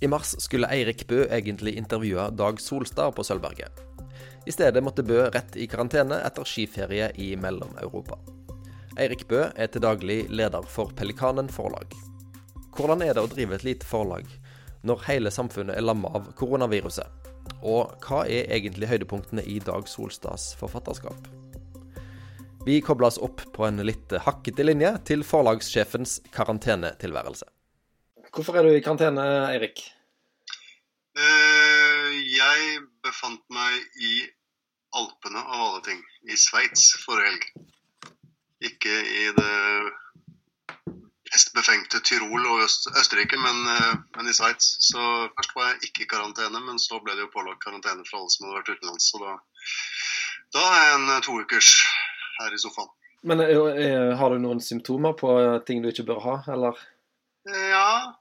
I mars skulle Eirik Bø egentlig intervjue Dag Solstad på Sølvberget. I stedet måtte Bø rett i karantene etter skiferie i Mellom-Europa. Eirik Bø er til daglig leder for Pelikanen forlag. Hvordan er det å drive et lite forlag når hele samfunnet er lamma av koronaviruset? Og hva er egentlig høydepunktene i Dag Solstads forfatterskap? Vi kobles opp på en litt hakkete linje til forlagssjefens karantenetilværelse. Hvorfor er du i karantene, Eirik? Uh, jeg befant meg i Alpene, av alle ting. I Sveits forrige helg. Ikke i det mest befengte Tyrol og Øst Østerrike, men, uh, men i Sveits. Så først var jeg ikke i karantene, men så ble det jo pålagt karantene for alle som hadde vært utenlands. Så da, da er jeg en to ukers her i sofaen. Men er, har du noen symptomer på ting du ikke bør ha, eller? Ja,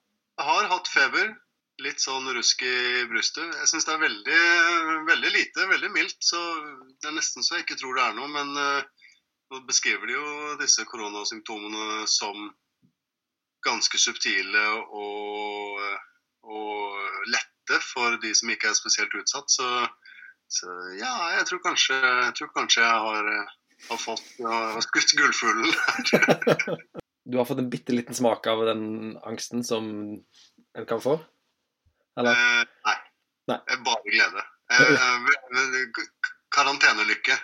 har hatt feber. Litt sånn rusk i brystet. Jeg syns det er veldig, veldig, lite, veldig mildt. Så det er nesten så jeg ikke tror det er noe. Men uh, nå beskriver de jo disse koronasymptomene som ganske subtile og, og, lette for de som ikke er spesielt utsatt. Så, så ja, jeg tror kanskje jeg, tror kanskje jeg har, har fått har skutt gullfuglen. du har fått en bitte liten smak av den angsten som en kan få? Eller? Eh, nei. nei. Bare glede. Eh, karantenelykke.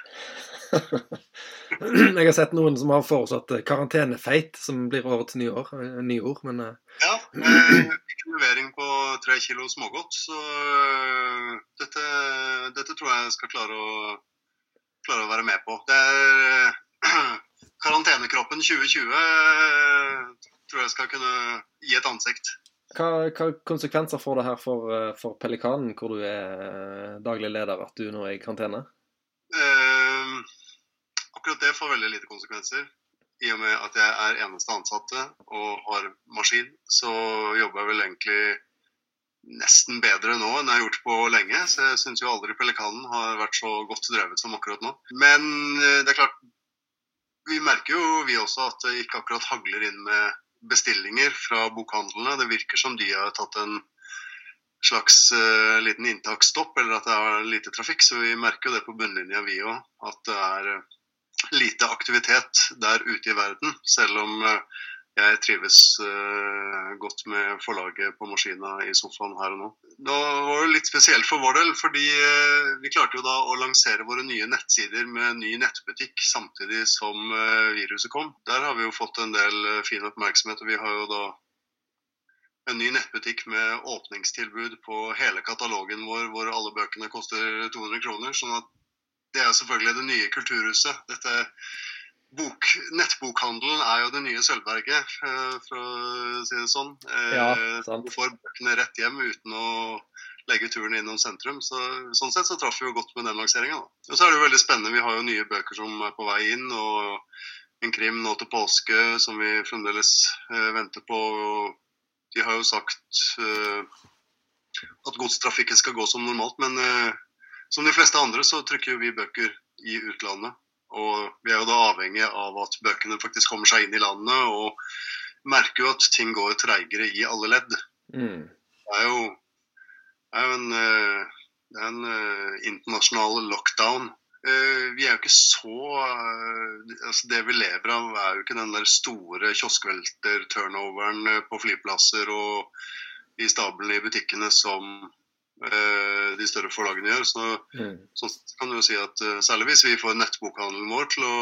jeg har sett noen som har foreslått karantenefeit, som blir årets nyår. Eh, nyord, men eh. Ja. Jeg fikk levering på tre kilo smågodt, så dette, dette, tror jeg skal klare å, klare å være med på. Det er karantenekroppen 2020 eh, tror jeg skal kunne gi et ansikt. Hva, hva konsekvenser får det her for, eh, for, Pelikanen, hvor du er eh, daglig leder, at du nå er i karantene? Eh, akkurat det får veldig lite konsekvenser. I og med at jeg er eneste ansatte og har maskin, så jobber jeg vel egentlig nesten bedre nå enn jeg har gjort på lenge. Så jeg syns jo aldri Pelikanen har vært så godt drevet som akkurat nå. Men det er klart, vi merker jo vi også at det ikke akkurat hagler inn med bestillinger fra bokhandlene. Det virker som de har tatt en slags uh, liten inntaksstopp, eller at det er lite trafikk. Så vi merker jo det på bunnlinja, vi òg. At det er uh, lite aktivitet der ute i verden. Selv om uh, jeg trives uh, godt med forlaget på maskina i sofaen her og nå. Det var det litt spesielt for vår del, fordi uh, vi klarte jo da å lansere våre nye nettsider med ny nettbutikk samtidig som uh, viruset kom. Der har vi jo fått en del fin oppmerksomhet. og Vi har jo da en ny nettbutikk med åpningstilbud på hele katalogen vår, hvor alle bøkene koster 200 kroner. sånn at det er selvfølgelig det nye kulturhuset. Dette Bok, nettbokhandelen er jo det nye Sølvberget, eh, for å si det sånn. Eh, ja, sant. Du får bøkene rett hjem uten å legge turen innom sentrum. Så, sånn sett så traff vi jo godt med den lanseringa. Og så er det jo veldig spennende. Vi har jo nye bøker som er på vei inn. og En krim nå til påske som vi fremdeles eh, venter på. Og De har jo sagt eh, at godstrafikken skal gå som normalt, men eh, som de fleste andre så trykker jo vi bøker i utlandet. Og vi er jo da avhengig av at bøkene faktisk kommer seg inn i landet, og merker jo at ting går treigere i alle ledd. Mm. Det er jo, det er jo en, eh, det er en uh, internasjonal lockdown. Uh, vi er jo ikke så altså Det vi lever av, er jo ikke den der store kioskvelter-turnoveren på flyplasser og i stablene i butikkene som Eh, de større forlagene gjør. Så, mm. Sånn kan du jo si at uh, Særlig hvis vi får nettbokhandelen vår til å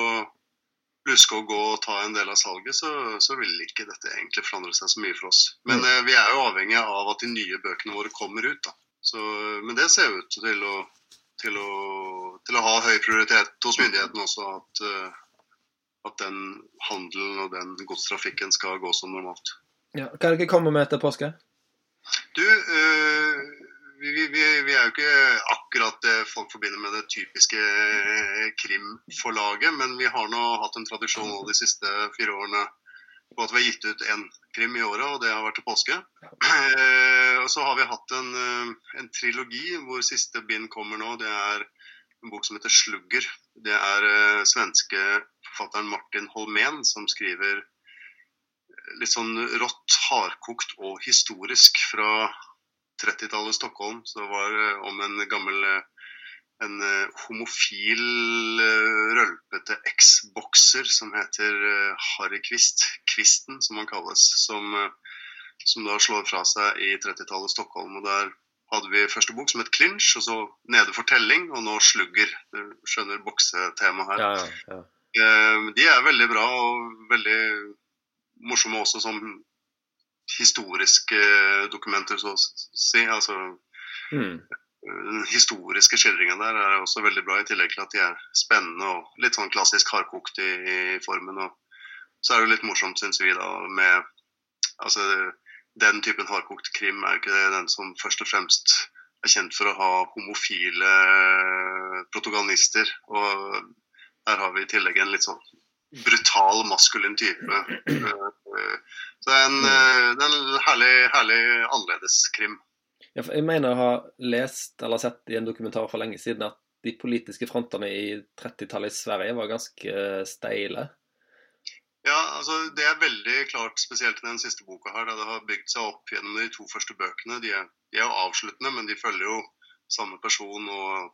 luske og gå og ta en del av salget, så, så vil ikke dette egentlig forandre seg så mye for oss. Men mm. uh, vi er jo avhengig av at de nye bøkene våre kommer ut. da. Så, men det ser ut til å, til, å, til å, ha høy prioritet hos myndighetene også. At, at den handelen og den godstrafikken skal gå som normalt. Ja, hva er det dere kommer med etter påske? Du, øh, vi, vi, vi, er jo ikke akkurat det folk forbinder med det typiske eh, krimforlaget, men vi har nå hatt en tradisjon de siste fire årene på at vi har gitt ut én krim i året, og det har vært til påske. Eh, og så har vi hatt en, eh, en, trilogi hvor siste bind kommer nå. Det er en bok som heter 'Slugger'. Det er svenske forfatteren Martin Holmén som skriver litt sånn rått, hardkokt og historisk fra 30-tallet Stockholm. Så det var eh, om en gammel eh, en eh, homofil, rølpete eksbokser som heter Harry Quist, Kvisten som han kalles, som, som da slår fra seg i 30-tallet Stockholm. og Der hadde vi første bok som het Clinch, og så nede for telling, og nå Slugger. Du skjønner boksetemaet her. Ja, ja, ja. De er veldig bra og veldig morsomme også som historiske dokumenter, så å si. Altså, Mm. den historiske skildringen der er også veldig bra, i tillegg til at de er spennende og litt sånn klassisk hardkokt i, i formen. Og så er det jo litt morsomt, syns vi, da, med Altså, den typen hardkokt krim er jo ikke den som først og fremst er kjent for å ha homofile protagonister. Og her har vi i tillegg en litt sånn brutal, maskulin type. Eh, Så det er en, mm. det er en herlig, herlig annerledes krim. Ja, jeg mener jeg har lest eller sett i en dokumentar for lenge siden at de politiske frontene i 30-tallet i Sverige var ganske eh, steile. Ja, altså Det er veldig klart, spesielt i den siste boka her, da det har bygd seg opp gjennom de to første bøkene. De er, de er jo avsluttende, men de følger jo samme person og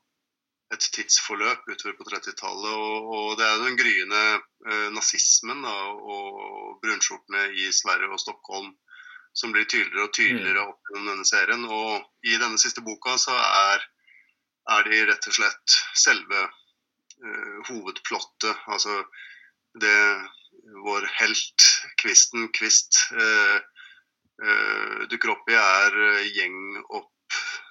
et tidsforløp utover på 30-tallet. Og, og det er den gryende eh, nazismen da, og brunskjortene i Sverige og Stockholm som blir tydeligere og tydeligere opp gjennom denne serien. Og i denne siste boka så er, er de rett og slett selve eh, hovedplottet. Altså det vår helt, Kvisten Kvist, eh, eh, dukker opp i, er eh,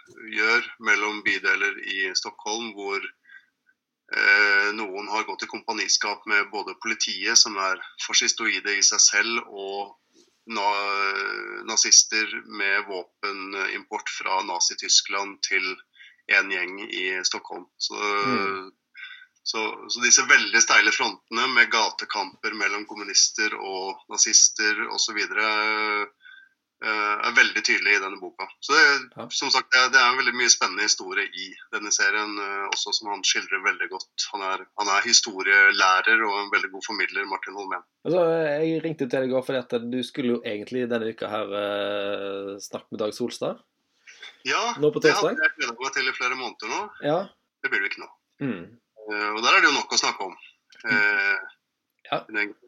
gjengoppgjør mellom bydeler i Stockholm hvor eh, noen har gått i kompaniskap med både politiet, som er fascistoide i seg selv, og na nazister med våpenimport fra Nazi-Tyskland til en gjeng i Stockholm. Så Mm. så, så disse veldig steile frontene med gatekamper mellom kommunister og nazister osv. er veldig tydelig i denne boka. Så det, Ja. som sagt, det er, en veldig mye spennende historie i denne serien, eh, også som han skildrer veldig godt. Han er, han er historielærer og en veldig god formidler, Martin Holmen. Altså, jeg ringte til deg i går fordi at du skulle jo egentlig denne uka her eh, snakke med Dag Solstad. Ja, Nå på det hadde jeg gleda meg til i flere måneder nå. Ja. Det blir det ikke nå. Mm. Eh, og der er det jo nok å snakke om. Eh, Ja.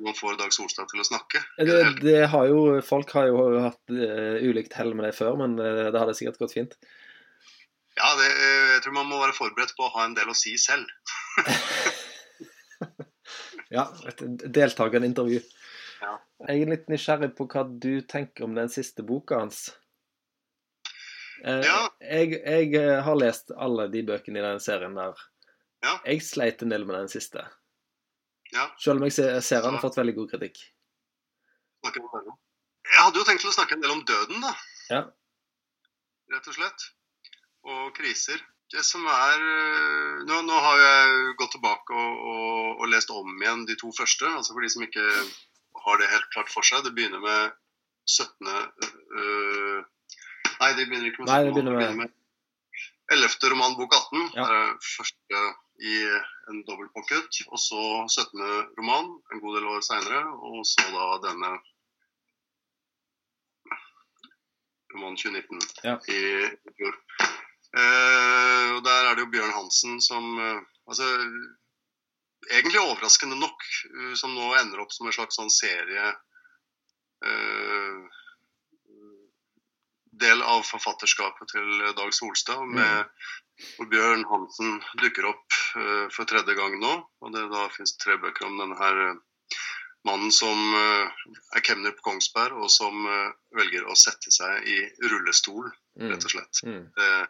Man får Dag Solstad til å snakke. Det, det har jo, folk har jo hatt eh, ulikt hell med det før, men eh, det hadde sikkert gått fint. Ja, det, jeg tror man må være forberedt på å ha en del å si selv. Ja, et deltakende intervju. Ja. Jeg er litt nysgjerrig på hva du tenker om den siste boka hans. Eh, Ja. jeg, jeg har lest alle de bøkene i den serien der. Ja. Jeg sleit en del med den siste. Ja. Selv om jeg ser, ser han har fått veldig god kritikk. Jeg hadde jo tenkt å snakke en del om døden, da. Ja. Rett og slett. Og kriser. Det som er øh, Nå, nå har jeg gått tilbake og, og, og lest om igjen de to første. altså For de som ikke har det helt klart for seg. Det begynner med 17. øh, Nei, det begynner ikke med 17. Nei, det begynner med- 11. roman, bok 18. Ja. Det er første i en dobbeltpocket. Og så 17. roman, en god del år seinere. Og så da denne roman 2019 Ja. i fjor. Eh, og der er det jo Bjørn Hansen som eh, Altså egentlig overraskende nok, eh, som nå ender opp som en slags sånn serie eh, Del av forfatterskapet til Dag Solstad, med, hvor Bjørn Hansen dukker opp uh, for tredje gang nå. Og det da finnes tre bøker om denne her uh, mannen som uh, er kemner på Kongsberg, og som velger å sette seg i rullestol, Mm. rett og slett Mm. det,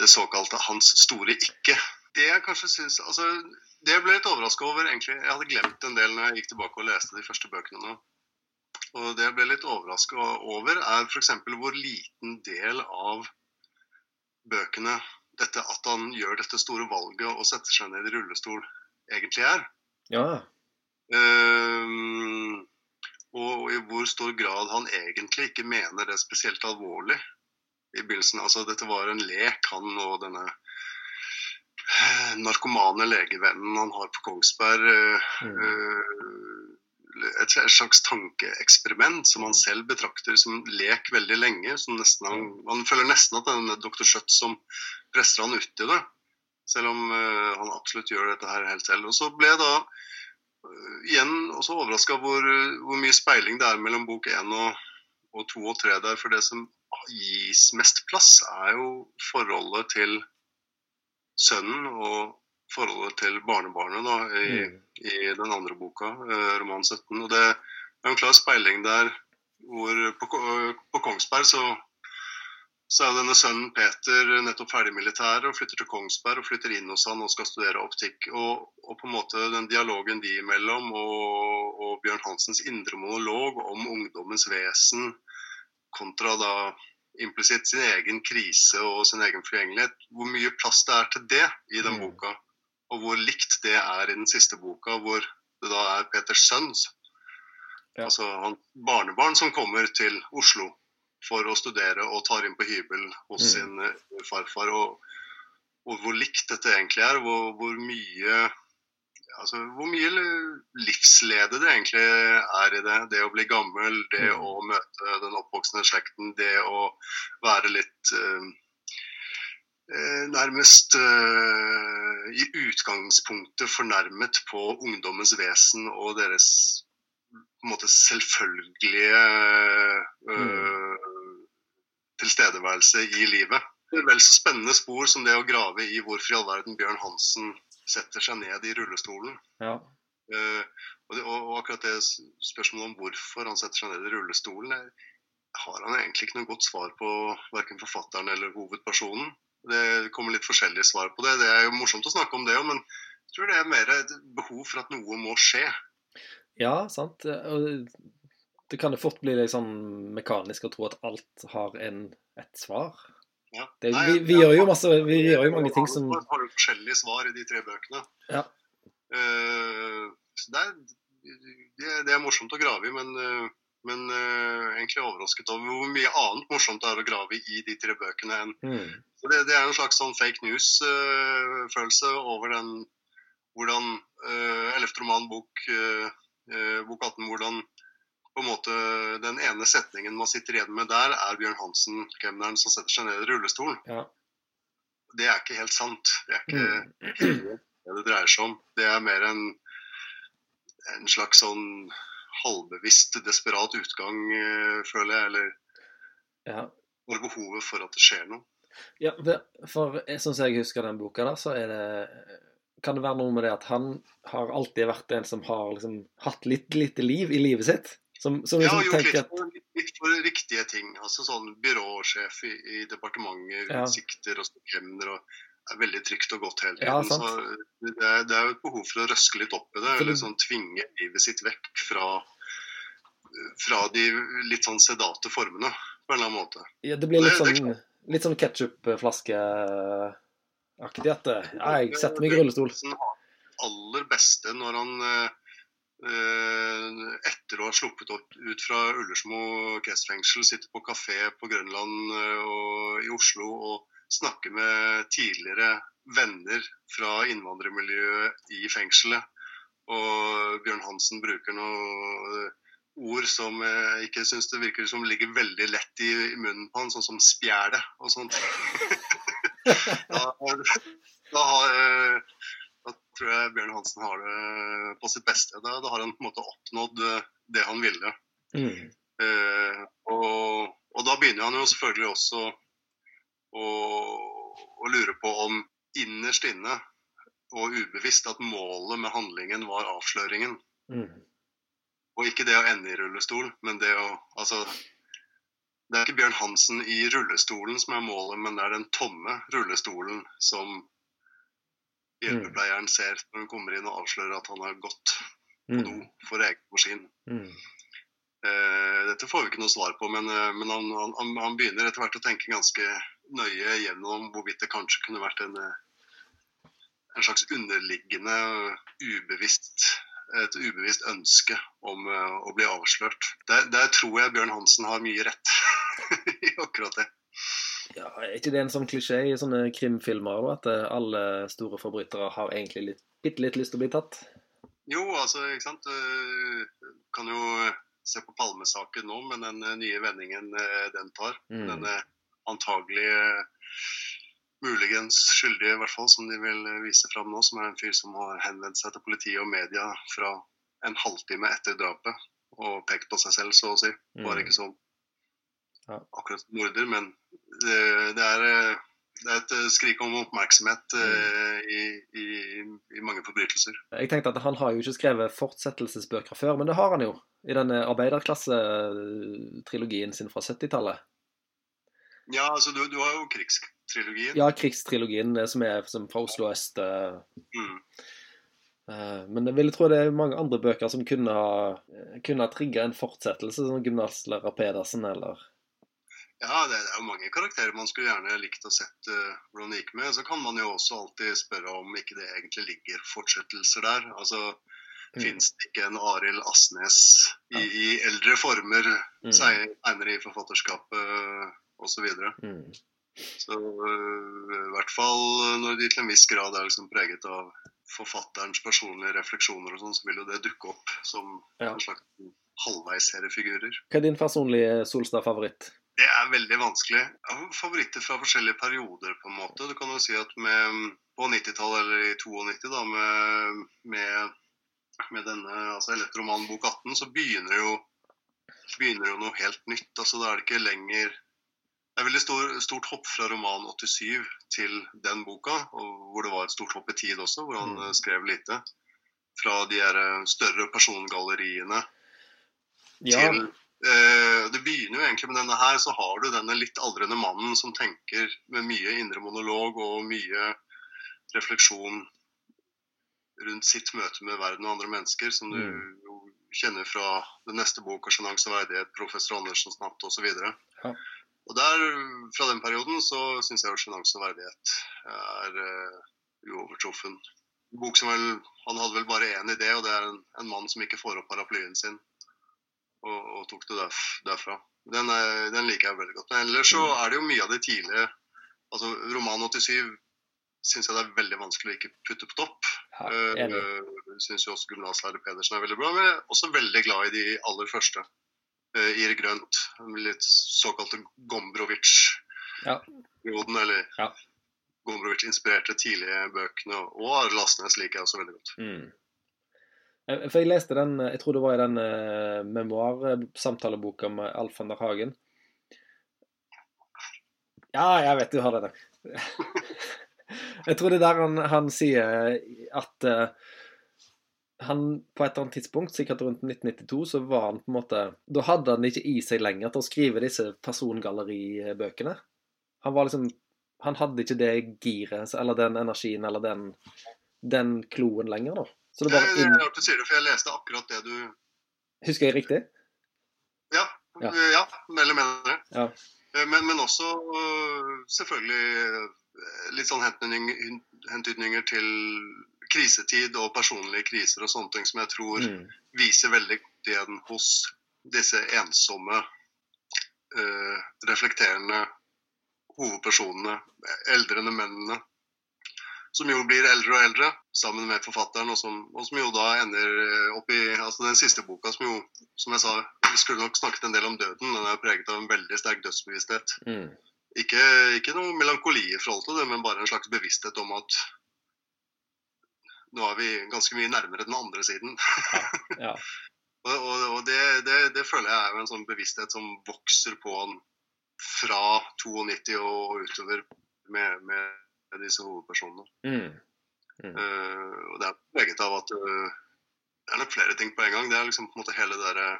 det såkalte 'hans store ikke'. Det jeg kanskje synes, altså, det jeg ble litt overraska over, egentlig Jeg hadde glemt en del når jeg gikk tilbake og leste de første bøkene nå. Og det jeg ble litt overraska over, er f.eks. hvor liten del av bøkene dette at han gjør dette store valget og setter seg ned i rullestol, egentlig er. Ja. Um, og i hvor stor grad han egentlig ikke mener det spesielt alvorlig i begynnelsen. Altså, dette var en lek, han og denne eh, narkomane legevennen han har på Kongsberg, eh, Mm. eh, et slags tankeeksperiment som han selv betrakter som lek veldig lenge. som nesten Han, han føler nesten at det er dr. Schjøtt som presser han uti det. Selv om uh, han absolutt gjør dette her helt selv. Og så ble jeg da uh, igjen også overraska hvor, hvor, mye speiling det er mellom bok én og, og to og tre der. For det som gis mest plass, er jo forholdet til sønnen og forholdet til barnebarnet da, i, mm. i, den andre boka, uh, roman 17. Og det er en klar speiling der hvor på, på Kongsberg så så er denne sønnen Peter nettopp ferdig militær og flytter til Kongsberg og flytter inn hos han og skal studere optikk. Og, og på en måte den dialogen de imellom og, og Bjørn Hansens indre monolog om ungdommens vesen kontra da implisitt sin egen krise og sin egen forgjengelighet. Hvor mye plass det er til det i den mm. boka, og hvor likt det er i den siste boka, hvor det da er Peters sønn, ja. altså han barnebarn, som kommer til Oslo for å studere og tar inn på hybel hos mm. sin uh, farfar. Og, og, hvor likt dette egentlig er. Hvor, hvor, mye altså, hvor mye livslede det egentlig er i det. Det å bli gammel, det mm. å møte den oppvoksende slekten, det å være litt uh, nærmest uh, i utgangspunktet fornærmet på ungdommens vesen og deres på en måte selvfølgelige uh, tilstedeværelse i livet. Det er vel så spennende spor som det å grave i hvorfor i all verden Bjørn Hansen setter seg ned i rullestolen. Ja. Uh, og, det, og, akkurat det spørsmålet om hvorfor han setter seg ned i rullestolen, har han egentlig ikke noe godt svar på, verken forfatteren eller hovedpersonen. Det kommer litt forskjellige svar på det. Det er jo morsomt å snakke om det òg, men jeg tror det er mer et behov for at noe må skje. Ja, sant det kan det fort bli litt sånn mekanisk å tro at alt har en, et svar. Ja. Det, vi, vi gjør jo masse, vi gjør jo mange ting som Har jo forskjellige svar i de tre bøkene. Ja. Uh, det, er, det, det, er, morsomt å grave i, men, uh, men uh, egentlig overrasket over hvor mye annet morsomt det er å grave i de tre bøkene. mm. det, det, er en slags sånn fake news-følelse over den hvordan uh, 11. roman, bok, bok 18, hvordan på en måte Den ene setningen man sitter igjen med der, er Bjørn Hansen, kemneren, som setter seg ned i rullestolen. Ja. Det er ikke helt sant. Det er ikke mm. det det dreier seg om. Det er mer en, en slags sånn halvbevisst, desperat utgang, eh, føler jeg. Eller ja. for behovet for at det skjer noe. Ja, for sånn som jeg husker den boka, der, så er det kan det være noe med det at han har alltid vært en som har liksom, hatt litt lite liv i livet sitt? Som, som liksom ja, gjort litt, for, litt for riktige ting. altså Sånn byråsjef i, i departementet, ja. og stemmer og er veldig trygt og godt hele tiden. Ja, så det er, det er, jo et behov for å røske litt opp i det. eller sånn Tvinge livet sitt vekk fra, fra de litt sånn sedate formene, på en eller annen måte. Ja, det blir litt det, sånn, det, sånn ketsjupflaskeaktig at jeg setter meg i rullestol. aller beste når han eh, Eh, etter å ha sluppet ut fra Ullersmo kretsfengsel, sitter på kafé på Grønland eh, og i Oslo og snakker med tidligere venner fra innvandrermiljøet i fengselet. Og Bjørn Hansen bruker noen ord som jeg ikke syns det virker som ligger veldig lett i, munnen på han, sånn som spjæle og sånt. da, da har da, tror jeg Bjørn Hansen har det på sitt beste. Da, da har han på en måte oppnådd eh, det han ville. Mm. Uh, og, og, da begynner han jo selvfølgelig også å, og lure på om innerst inne og ubevisst at målet med handlingen var avsløringen. Mm. Og ikke det å ende i rullestol, men det å Altså det er ikke Bjørn Hansen i rullestolen som er målet, men det er den tomme rullestolen som hjelpepleieren ser når hun kommer inn og avslører at han har gått på mm. do for egen maskin. Mm. Uh, dette får vi ikke noe svar på, men, uh, men han, han, han, begynner etter hvert å tenke ganske nøye gjennom hvorvidt det kanskje kunne vært en, uh, en slags underliggende, ubevisst, et ubevisst ønske om å bli avslørt. Der, der tror jeg Bjørn Hansen har mye rett i akkurat det. Ja, Er ikke det en sånn klisjé i sånne krimfilmer at eh, alle store forbrytere har egentlig litt, bitte litt lyst til å bli tatt? Jo, altså, ikke sant. Du kan jo se på Palmesaken nå, men den nye vendingen den tar. Mm. Denne antagelig muligens skyldige, i hvert fall, som de vil vise fram nå, som er en fyr som har henvendt seg til politiet og media fra en halvtime etter drapet og pekt på seg selv, så å si. Var Mm. ikke sånn akkurat morder, men det, det, er, eh, det er et eh, skrik om oppmerksomhet eh, i, i, i mange forbrytelser. Jeg tenkte at han har jo ikke skrevet fortsettelsesbøker før, men det har han jo. I denne arbeiderklassetrilogien sin fra 70-tallet. Ja, altså du, du har jo krigstrilogien. Ja, krigstrilogien det som er som fra Oslo øst. eh, Mm. eh, Men jeg ville tro det er mange andre bøker som kunne ha, eh, kunne ha trigga en fortsettelse, som gymnaslærer Pedersen eller Ja, det, er jo mange karakterer man skulle gjerne likt å sett uh, hvordan det gikk med. Så kan man jo også alltid spørre om ikke det egentlig ligger fortsettelser der. Altså, Mm. Fins det ikke en Arild Asnes i, i eldre former Mm. seinere i forfatterskapet osv.? Mm. Så øh, i hvert fall når de til en viss grad er liksom preget av forfatterens personlige refleksjoner og sånn, så vil jo det dukke opp som Ja. en slags halvveisseriefigurer. Hva er din personlige Solstad-favoritt? Det er veldig vanskelig. Jeg har favoritter fra forskjellige perioder, på en måte. Du kan jo si at med, på 90-tallet, eller i 92, da, med, med, med denne altså Elektromanen bok 18, så begynner jo, begynner jo noe helt nytt. Altså Da er det ikke lenger Det er veldig stor, stort hopp fra roman 87 til den boka, hvor det var et stort hopp i tid også, hvor han Mm. eh, skrev lite. Fra de her eh, større persongalleriene Ja, til eh, Det begynner jo egentlig med denne her, så har du denne litt aldrende mannen som tenker med mye indre monolog og mye refleksjon rundt sitt møte med verden og andre mennesker, som du Mm. kjenner fra den neste boka, 'Sjenanse og verdighet', 'Professor Andersen natt' osv. Ja. Og der, fra den perioden, så syns jeg jo 'Sjenanse og verdighet' er uh, uovertruffen. En bok som vel Han hadde vel bare én idé, og det er en, en mann som ikke får opp paraplyen sin og, og tok det derf, derfra. Den, er, den liker jeg veldig godt. Men ellers så er det jo mye av det tidlige altså Roman 87 syns jeg det er veldig vanskelig å ikke putte på topp. ja Uh, syns jo også gymnaslærer Pedersen er veldig bra, men jeg er også veldig glad i de aller første. Uh, Ir Grønt, litt såkalte Gombrowicz-perioden, Ja. eller Ja. Gombrowicz-inspirerte tidlige bøkene. Og Lasnes liker jeg også veldig godt. Mm. Eh, For jeg leste den, jeg tror det var i den uh, memoarsamtaleboka med Alf van der Hagen. Ja, jeg vet du har det der. jeg tror det er der han, han sier at eh, han på et eller annet tidspunkt, sikkert rundt 1992, så var han på en måte Da hadde han ikke i seg lenger til å skrive disse persongalleribøkene. Han var liksom Han hadde ikke det giret, eller den energien, eller den, den kloen lenger, da. Så det bare det inn rart du sier det, for jeg leste akkurat det du Husker jeg riktig? Ja, Ja. ja. mer eller mindre. Ja. Eh, Men, men også øh, selvfølgelig litt sånn hentydninger til krisetid og personlige kriser og sånne ting som jeg tror Mm. viser veldig godt igjen hos disse ensomme, uh, reflekterende hovedpersonene, eldrende mennene. Som jo blir eldre og eldre, sammen med forfatteren, og som, og som jo da ender øh, opp i altså den siste boka, som jo, som jeg sa, vi skulle nok snakket en del om døden. Den er preget av en veldig sterk dødsbevissthet. Mm. Ikke, ikke noe melankoli i forhold til det, men bare en slags bevissthet om at nå er vi ganske mye nærmere den andre siden. Ja. Og, og, og det, det, det føler jeg er jo en sånn bevissthet som vokser på han fra 92 og utover med, med disse hovedpersonene. Mm. Eh, og det er preget av at uh, det er nok flere ting på en gang. Det er liksom på en måte hele det derre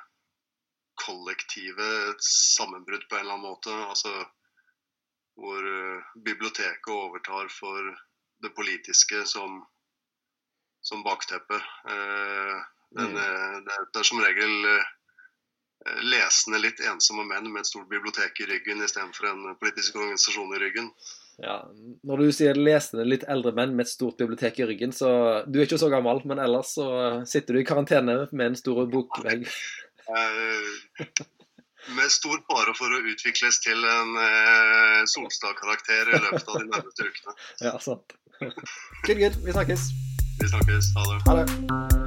kollektive sammenbrudd på en eller annen måte. Altså hvor eh, biblioteket overtar for det politiske som, som bakteppe. Eh, den, Mm. eh, det, er, som regel eh, lesende litt ensomme menn med et stort bibliotek i ryggen istedenfor en politisk organisasjon i ryggen. Ja. Når du sier lesende litt eldre menn med et stort bibliotek i ryggen, så Du er ikke så gammel, men ellers så sitter du i karantene med en stor bokvegg. Med stor fare for å utvikles til en eh, Solstad-karakter i løpet av de nærmeste ukene. Ja, sant. Good, good. Vi snakkes. Vi snakkes. Ha det. Ha det.